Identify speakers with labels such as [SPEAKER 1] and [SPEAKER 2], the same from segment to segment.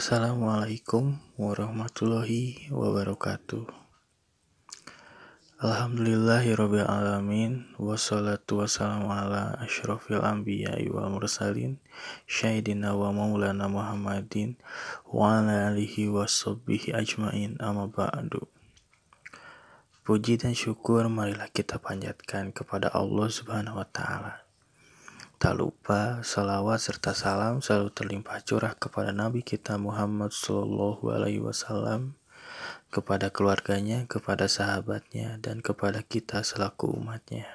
[SPEAKER 1] Assalamualaikum warahmatullahi wabarakatuh. Alhamdulillahirrabbilalamin. Wassalatu wassalamu ala ashrafil anbiya wal mursalin Syahidina wa maulana Muhammadin Wa ala alihi wa ajmain. Amma ba'du Puji dan syukur marilah kita panjatkan kepada Allah subhanahu wa ta'ala Tak lupa salawat serta salam selalu terlimpah curah kepada Nabi kita Muhammad Sallallahu Alaihi Wasallam, kepada keluarganya, kepada sahabatnya, dan kepada kita selaku umatnya.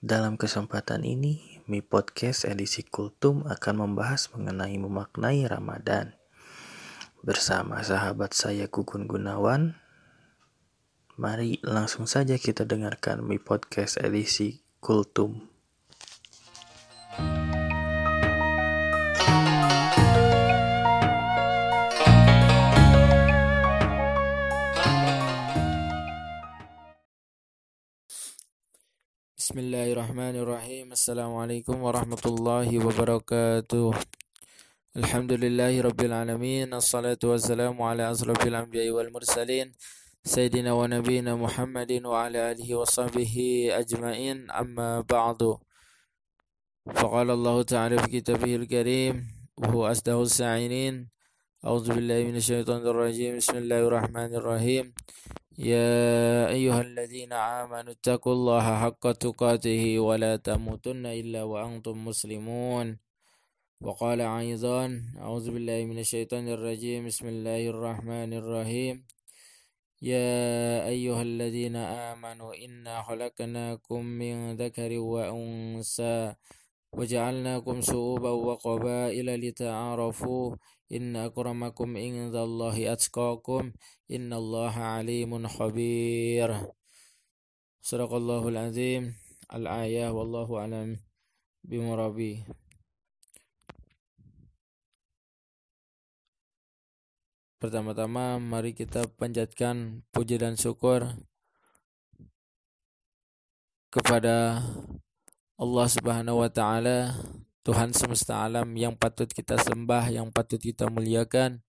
[SPEAKER 1] Dalam kesempatan ini, Mi Podcast edisi Kultum akan membahas mengenai memaknai Ramadan. Bersama sahabat saya Gugun Gunawan, mari langsung saja kita dengarkan Mi Podcast edisi Kultum.
[SPEAKER 2] Bismillahirrahmanirrahim. Assalamualaikum warahmatullahi wabarakatuh. Alhamdulillahi rabbil alamin. Assalatu wassalamu ala asrafil anbiya wal mursalin Muhammadin wa ala alihi wa sahbihi ajmain Amma ba'du فقال الله تعالى في كتابه الكريم وهو أصدق الساعين أعوذ بالله من الشيطان الرجيم. بسم الله الرحمن الرحيم. يا أيها الذين آمنوا اتقوا الله حق تقاته ولا تموتن إلا وأنتم مسلمون. وقال أيضا أعوذ بالله من الشيطان الرجيم. بسم الله الرحمن الرحيم. يا أيها الذين آمنوا إنا خلقناكم من ذكر وأنثى وجعلناكم شعوبا وقبائل لتعارفوا. إن أكرمكم عند الله أتقاكم إن الله عليم خبير. صدق الله العظيم. الآية والله أعلم بمرابي Pertama-tama mari kita panjatkan puji dan syukur kepada Allah Subhanahu wa taala, Tuhan semesta alam yang patut kita sembah, yang patut kita muliakan.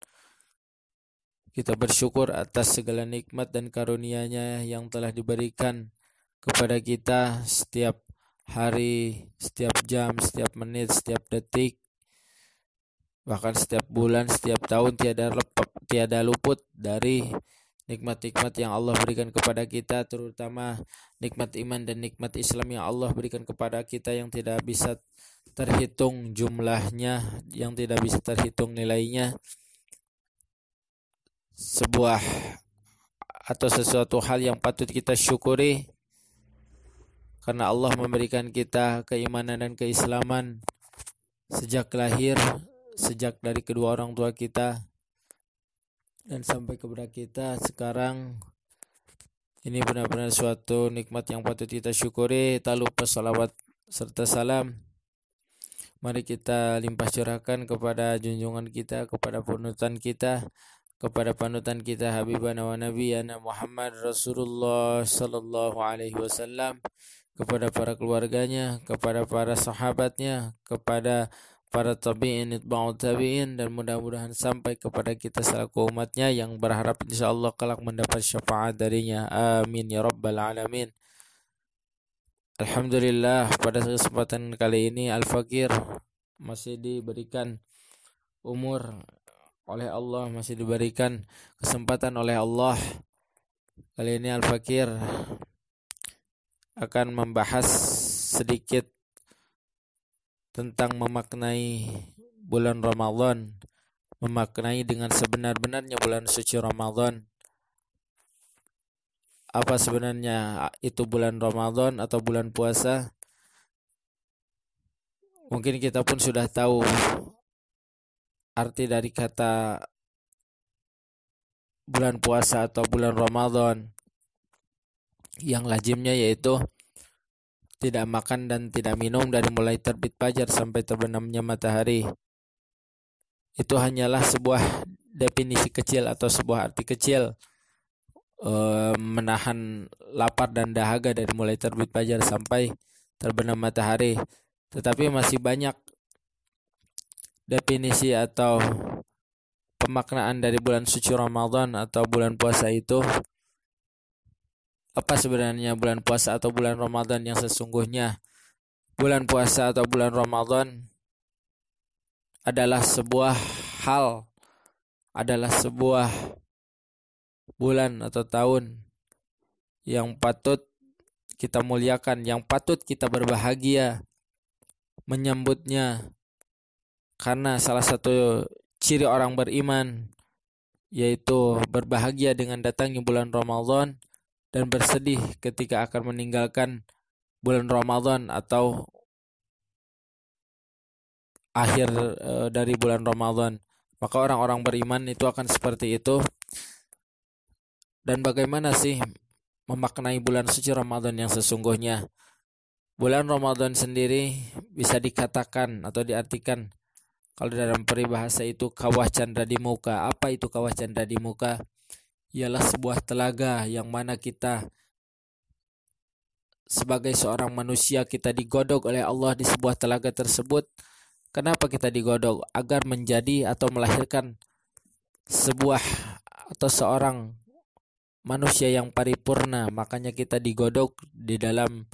[SPEAKER 2] Kita bersyukur atas segala nikmat dan karunia-Nya yang telah diberikan kepada kita setiap hari, setiap jam, setiap menit, setiap detik, bahkan setiap bulan, setiap tahun tiada lepas, tiada luput dari nikmat-nikmat yang Allah berikan kepada kita terutama nikmat iman dan nikmat Islam yang Allah berikan kepada kita yang tidak bisa terhitung jumlahnya yang tidak bisa terhitung nilainya. Sebuah atau sesuatu hal yang patut kita syukuri. Karena Allah memberikan kita keimanan dan keislaman sejak lahir sejak dari kedua orang tua kita dan sampai kepada kita sekarang ini benar-benar suatu nikmat yang patut kita syukuri. Tak lupa salawat serta salam. Mari kita limpah curahkan kepada junjungan kita kepada panutan kita kepada panutan kita Habibana wa Nabiyana Muhammad Rasulullah sallallahu alaihi wasallam kepada para keluarganya kepada para sahabatnya kepada para tabi'in itba'u tabi'in dan mudah-mudahan sampai kepada kita selaku umatnya yang berharap insyaallah kelak mendapat syafaat darinya. Amin ya rabbal alamin. Alhamdulillah pada kesempatan kali ini Al-Fakir masih diberikan umur oleh Allah masih diberikan kesempatan oleh Allah. Kali ini Al-Fakir akan membahas sedikit tentang memaknai bulan Ramadan, memaknai dengan sebenar-benarnya bulan suci Ramadan. Apa sebenarnya itu bulan Ramadan atau bulan puasa? Mungkin kita pun sudah tahu arti dari kata bulan puasa atau bulan Ramadan yang lazimnya yaitu tidak makan dan tidak minum dari mulai terbit fajar sampai terbenamnya matahari. Itu hanyalah sebuah definisi kecil atau sebuah arti kecil uh, menahan lapar dan dahaga dari mulai terbit fajar sampai terbenam matahari. Tetapi masih banyak definisi atau pemaknaan dari bulan suci Ramadan atau bulan puasa itu apa sebenarnya bulan puasa atau bulan Ramadan yang sesungguhnya? Bulan puasa atau bulan Ramadan adalah sebuah hal adalah sebuah bulan atau tahun yang patut kita muliakan yang patut kita berbahagia menyambutnya. Karena salah satu ciri orang beriman yaitu berbahagia dengan datangnya bulan Ramadan dan bersedih ketika akan meninggalkan bulan Ramadan atau akhir e, dari bulan Ramadan. Maka orang-orang beriman itu akan seperti itu. Dan bagaimana sih memaknai bulan suci Ramadan yang sesungguhnya? Bulan Ramadan sendiri bisa dikatakan atau diartikan kalau dalam peribahasa itu kawah canda di muka. Apa itu kawah canda di muka? Ialah sebuah telaga yang mana kita sebagai seorang manusia kita digodok oleh Allah di sebuah telaga tersebut. Kenapa kita digodok? Agar menjadi atau melahirkan sebuah atau seorang manusia yang paripurna. Makanya kita digodok di dalam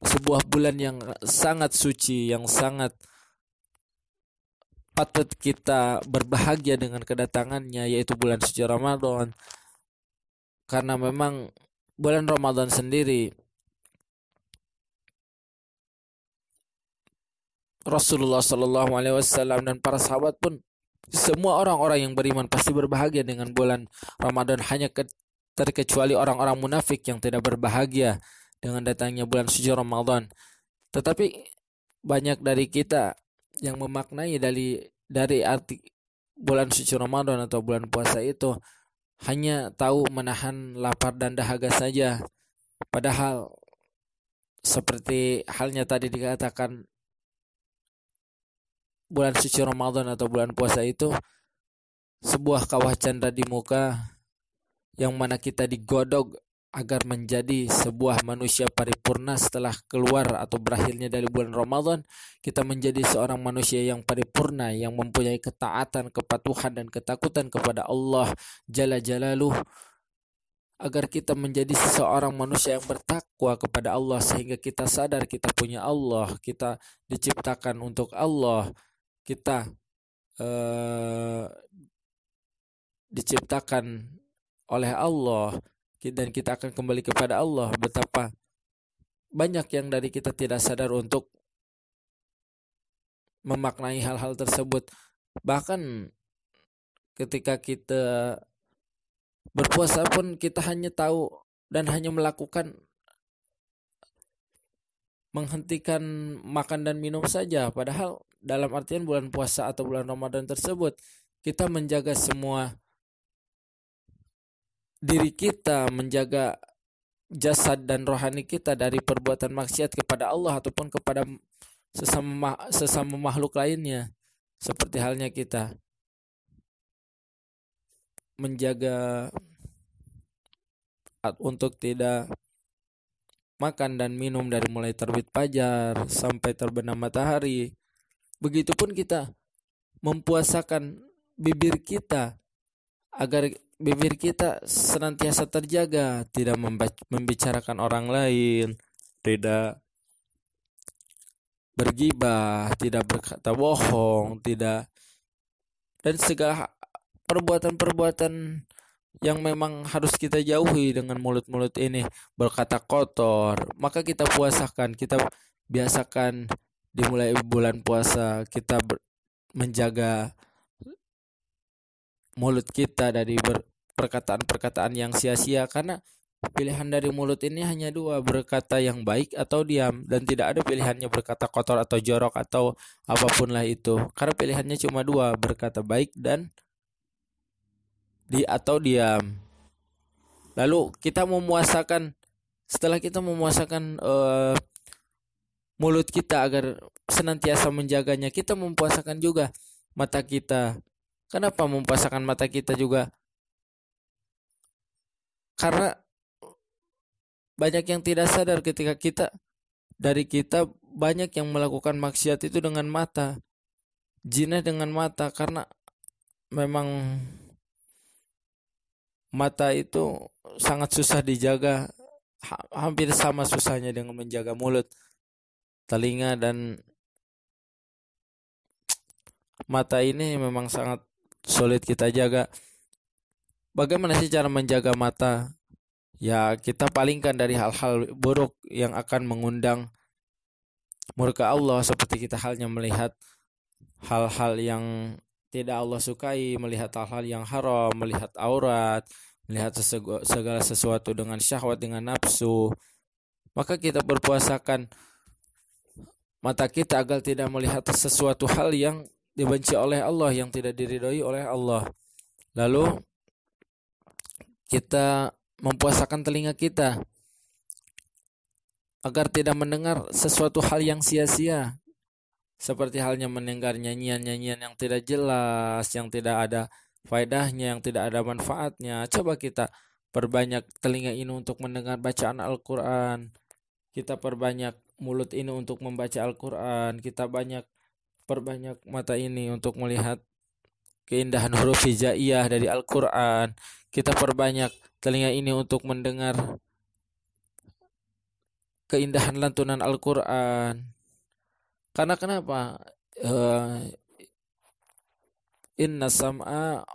[SPEAKER 2] sebuah bulan yang sangat suci, yang sangat patut kita berbahagia dengan kedatangannya yaitu bulan suci Ramadan. Karena memang bulan Ramadan sendiri Rasulullah Shallallahu Alaihi Wasallam dan para sahabat pun semua orang-orang yang beriman pasti berbahagia dengan bulan Ramadan hanya terkecuali orang-orang munafik yang tidak berbahagia dengan datangnya bulan suci Ramadan. Tetapi banyak dari kita yang memaknai dari dari arti bulan suci Ramadan atau bulan puasa itu hanya tahu menahan lapar dan dahaga saja. Padahal seperti halnya tadi dikatakan bulan suci Ramadan atau bulan puasa itu sebuah kawah canda di muka yang mana kita digodok agar menjadi sebuah manusia paripurna setelah keluar atau berakhirnya dari bulan Ramadan kita menjadi seorang manusia yang paripurna yang mempunyai ketaatan kepatuhan dan ketakutan kepada Allah Jalla Jalaluh. Agar kita menjadi seseorang manusia yang bertakwa kepada Allah sehingga kita sadar kita punya Allah kita diciptakan untuk Allah kita uh, diciptakan oleh Allah dan kita akan kembali kepada Allah. Betapa banyak yang dari kita tidak sadar untuk memaknai hal-hal tersebut. Bahkan ketika kita berpuasa pun kita hanya tahu dan hanya melakukan menghentikan makan dan minum saja. Padahal dalam artian bulan puasa atau bulan Ramadan tersebut kita menjaga semua diri kita, menjaga jasad dan rohani kita dari perbuatan maksiat kepada Allah ataupun kepada sesama sesama makhluk lainnya. Seperti halnya kita menjaga untuk tidak makan dan minum dari mulai terbit fajar sampai terbenam matahari. Begitupun kita mempuasakan bibir kita agar bibir kita senantiasa terjaga, tidak membicarakan orang lain, tidak bergibah, tidak berkata bohong, tidak dan segala perbuatan-perbuatan yang memang harus kita jauhi dengan mulut-mulut ini. Berkata kotor, maka kita puasakan, kita biasakan dimulai bulan puasa kita menjaga mulut kita dari perkataan-perkataan yang sia-sia karena pilihan dari mulut ini hanya dua berkata yang baik atau diam dan tidak ada pilihannya berkata kotor atau jorok atau apa pun lah itu. Karena pilihannya cuma dua berkata baik dan di atau diam. Lalu kita memuasakan setelah kita memuasakan uh, mulut kita agar senantiasa menjaganya kita mempuasakan juga mata kita. Kenapa mempuasakan mata kita juga? Karena banyak yang tidak sadar ketika kita dari kita banyak yang melakukan maksiat itu dengan mata. Zina dengan mata karena memang mata itu sangat susah dijaga hampir sama susahnya dengan menjaga mulut telinga dan mata ini memang sangat sulit kita jaga bagaimana sih cara menjaga mata ya kita palingkan dari hal-hal buruk yang akan mengundang murka Allah seperti kita halnya melihat hal-hal yang tidak Allah sukai, melihat hal-hal yang haram, melihat aurat, melihat segala sesuatu dengan syahwat, dengan nafsu, maka kita berpuasakan mata kita agar tidak melihat sesuatu hal yang dibenci oleh Allah, yang tidak diridhoi oleh Allah. Lalu kita mempuasakan telinga kita agar tidak mendengar sesuatu hal yang sia-sia, seperti halnya mendengar nyanyian-nyanyian yang tidak jelas, yang tidak ada faedahnya, yang tidak ada manfaatnya. Coba kita perbanyak telinga ini untuk mendengar bacaan Al-Quran. Kita perbanyak mulut ini untuk membaca Al-Quran. Kita banyak perbanyak mata ini untuk melihat keindahan huruf hijaiyah dari Al-Quran. Kita perbanyak telinga ini untuk mendengar keindahan lantunan Al-Quran karena kenapa? Uh, inna sam'a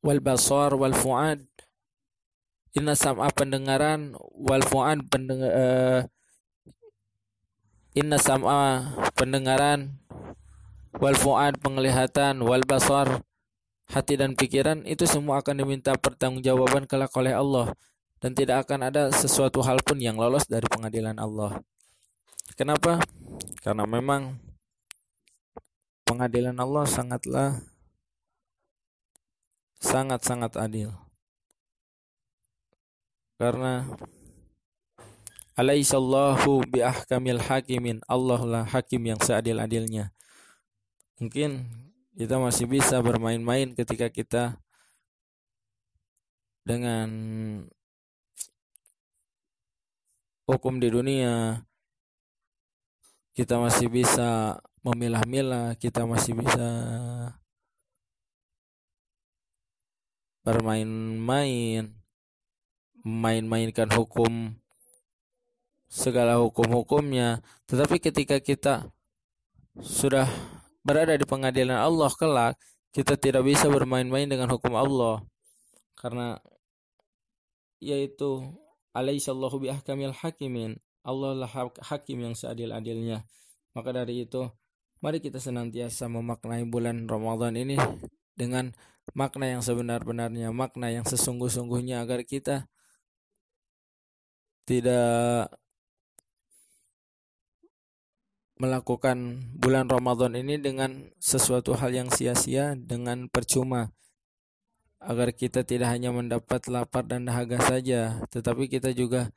[SPEAKER 2] wal basar wal fuad inna sam'a pendengaran wal fuad pendengar uh, inna sam'a pendengaran wal fuad penglihatan wal basar hati dan pikiran itu semua akan diminta pertanggungjawaban kelak oleh Allah dan tidak akan ada sesuatu hal pun yang lolos dari pengadilan Allah. Kenapa? Karena memang pengadilan Allah sangatlah sangat-sangat adil. Karena Alaihissallahu bi ahkamil hakimin. Allah lah hakim yang seadil-adilnya. Mungkin kita masih bisa bermain-main ketika kita dengan hukum di dunia kita masih bisa memilah-milah, kita masih bisa bermain-main, main-mainkan hukum segala hukum-hukumnya. Tetapi ketika kita sudah berada di pengadilan Allah kelak, kita tidak bisa bermain-main dengan hukum Allah. Karena yaitu alaihissallahu bi ahkamil hakimin. Allah lah hakim yang seadil-adilnya. Maka dari itu, mari kita senantiasa memaknai bulan Ramadan ini dengan makna yang sebenar-benarnya, makna yang sesungguh-sungguhnya agar kita tidak melakukan bulan Ramadan ini dengan sesuatu hal yang sia-sia dengan percuma agar kita tidak hanya mendapat lapar dan dahaga saja tetapi kita juga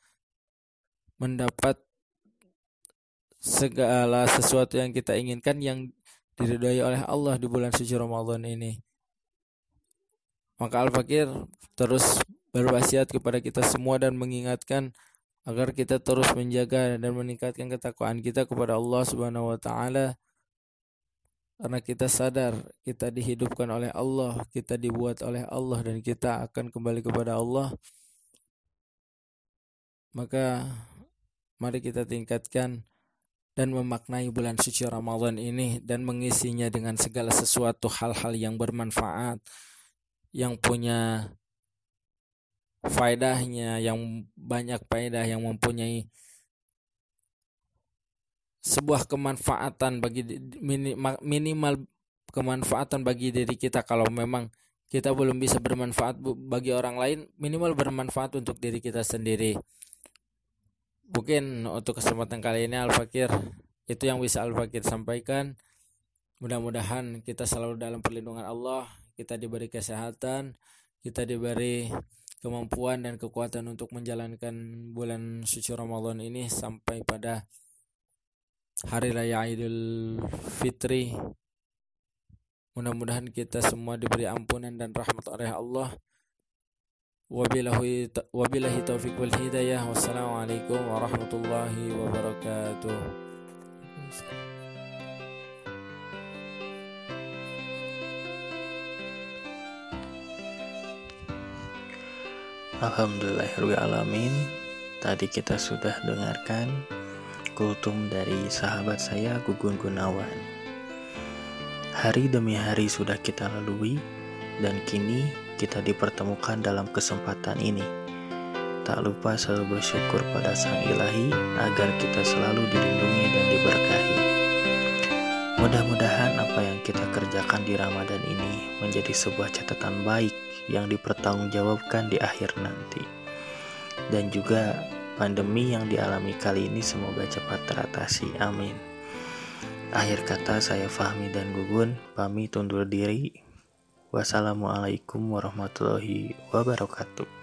[SPEAKER 2] mendapat segala sesuatu yang kita inginkan yang diridhai oleh Allah di bulan suci Ramadan ini. Maka Al-Fakir terus berwasiat kepada kita semua dan mengingatkan agar kita terus menjaga dan meningkatkan ketakwaan kita kepada Allah Subhanahu wa taala karena kita sadar kita dihidupkan oleh Allah, kita dibuat oleh Allah dan kita akan kembali kepada Allah. Maka Mari kita tingkatkan dan memaknai bulan suci Ramadan ini dan mengisinya dengan segala sesuatu hal-hal yang bermanfaat, yang punya faedahnya, yang banyak faedah, yang mempunyai sebuah kemanfaatan bagi minimal kemanfaatan bagi diri kita. Kalau memang kita belum bisa bermanfaat bagi orang lain minimal bermanfaat untuk diri kita sendiri. Mungkin untuk kesempatan kali ini Al-Fakir itu yang bisa Al-Fakir sampaikan. Mudah-mudahan kita selalu dalam perlindungan Allah kita diberi kesehatan kita diberi kemampuan dan kekuatan untuk menjalankan bulan suci Ramadan ini sampai pada hari raya Idul Fitri Mudah-mudahan kita semua diberi ampunan dan rahmat oleh Allah. Wabillahi taufik wal hidayah. Wassalamualaikum warahmatullahi wabarakatuh.
[SPEAKER 1] Alhamdulillahirrahmanirrahim Tadi kita sudah dengarkan kultum dari sahabat saya Gugun Gunawan Hari demi hari sudah kita lalui dan kini kita dipertemukan dalam kesempatan ini. Tak lupa selalu bersyukur pada Sang Ilahi agar kita selalu dilindungi dan diberkahi. Mudah-mudahan apa yang kita kerjakan di Ramadan ini menjadi sebuah catatan baik yang dipertanggungjawabkan di akhir nanti. Dan juga pandemi yang dialami kali ini semoga cepat teratasi. Amin. Akhir kata saya Fahmi dan Gugun pamit undur diri. Wassalamualaikum warahmatullahi wabarakatuh.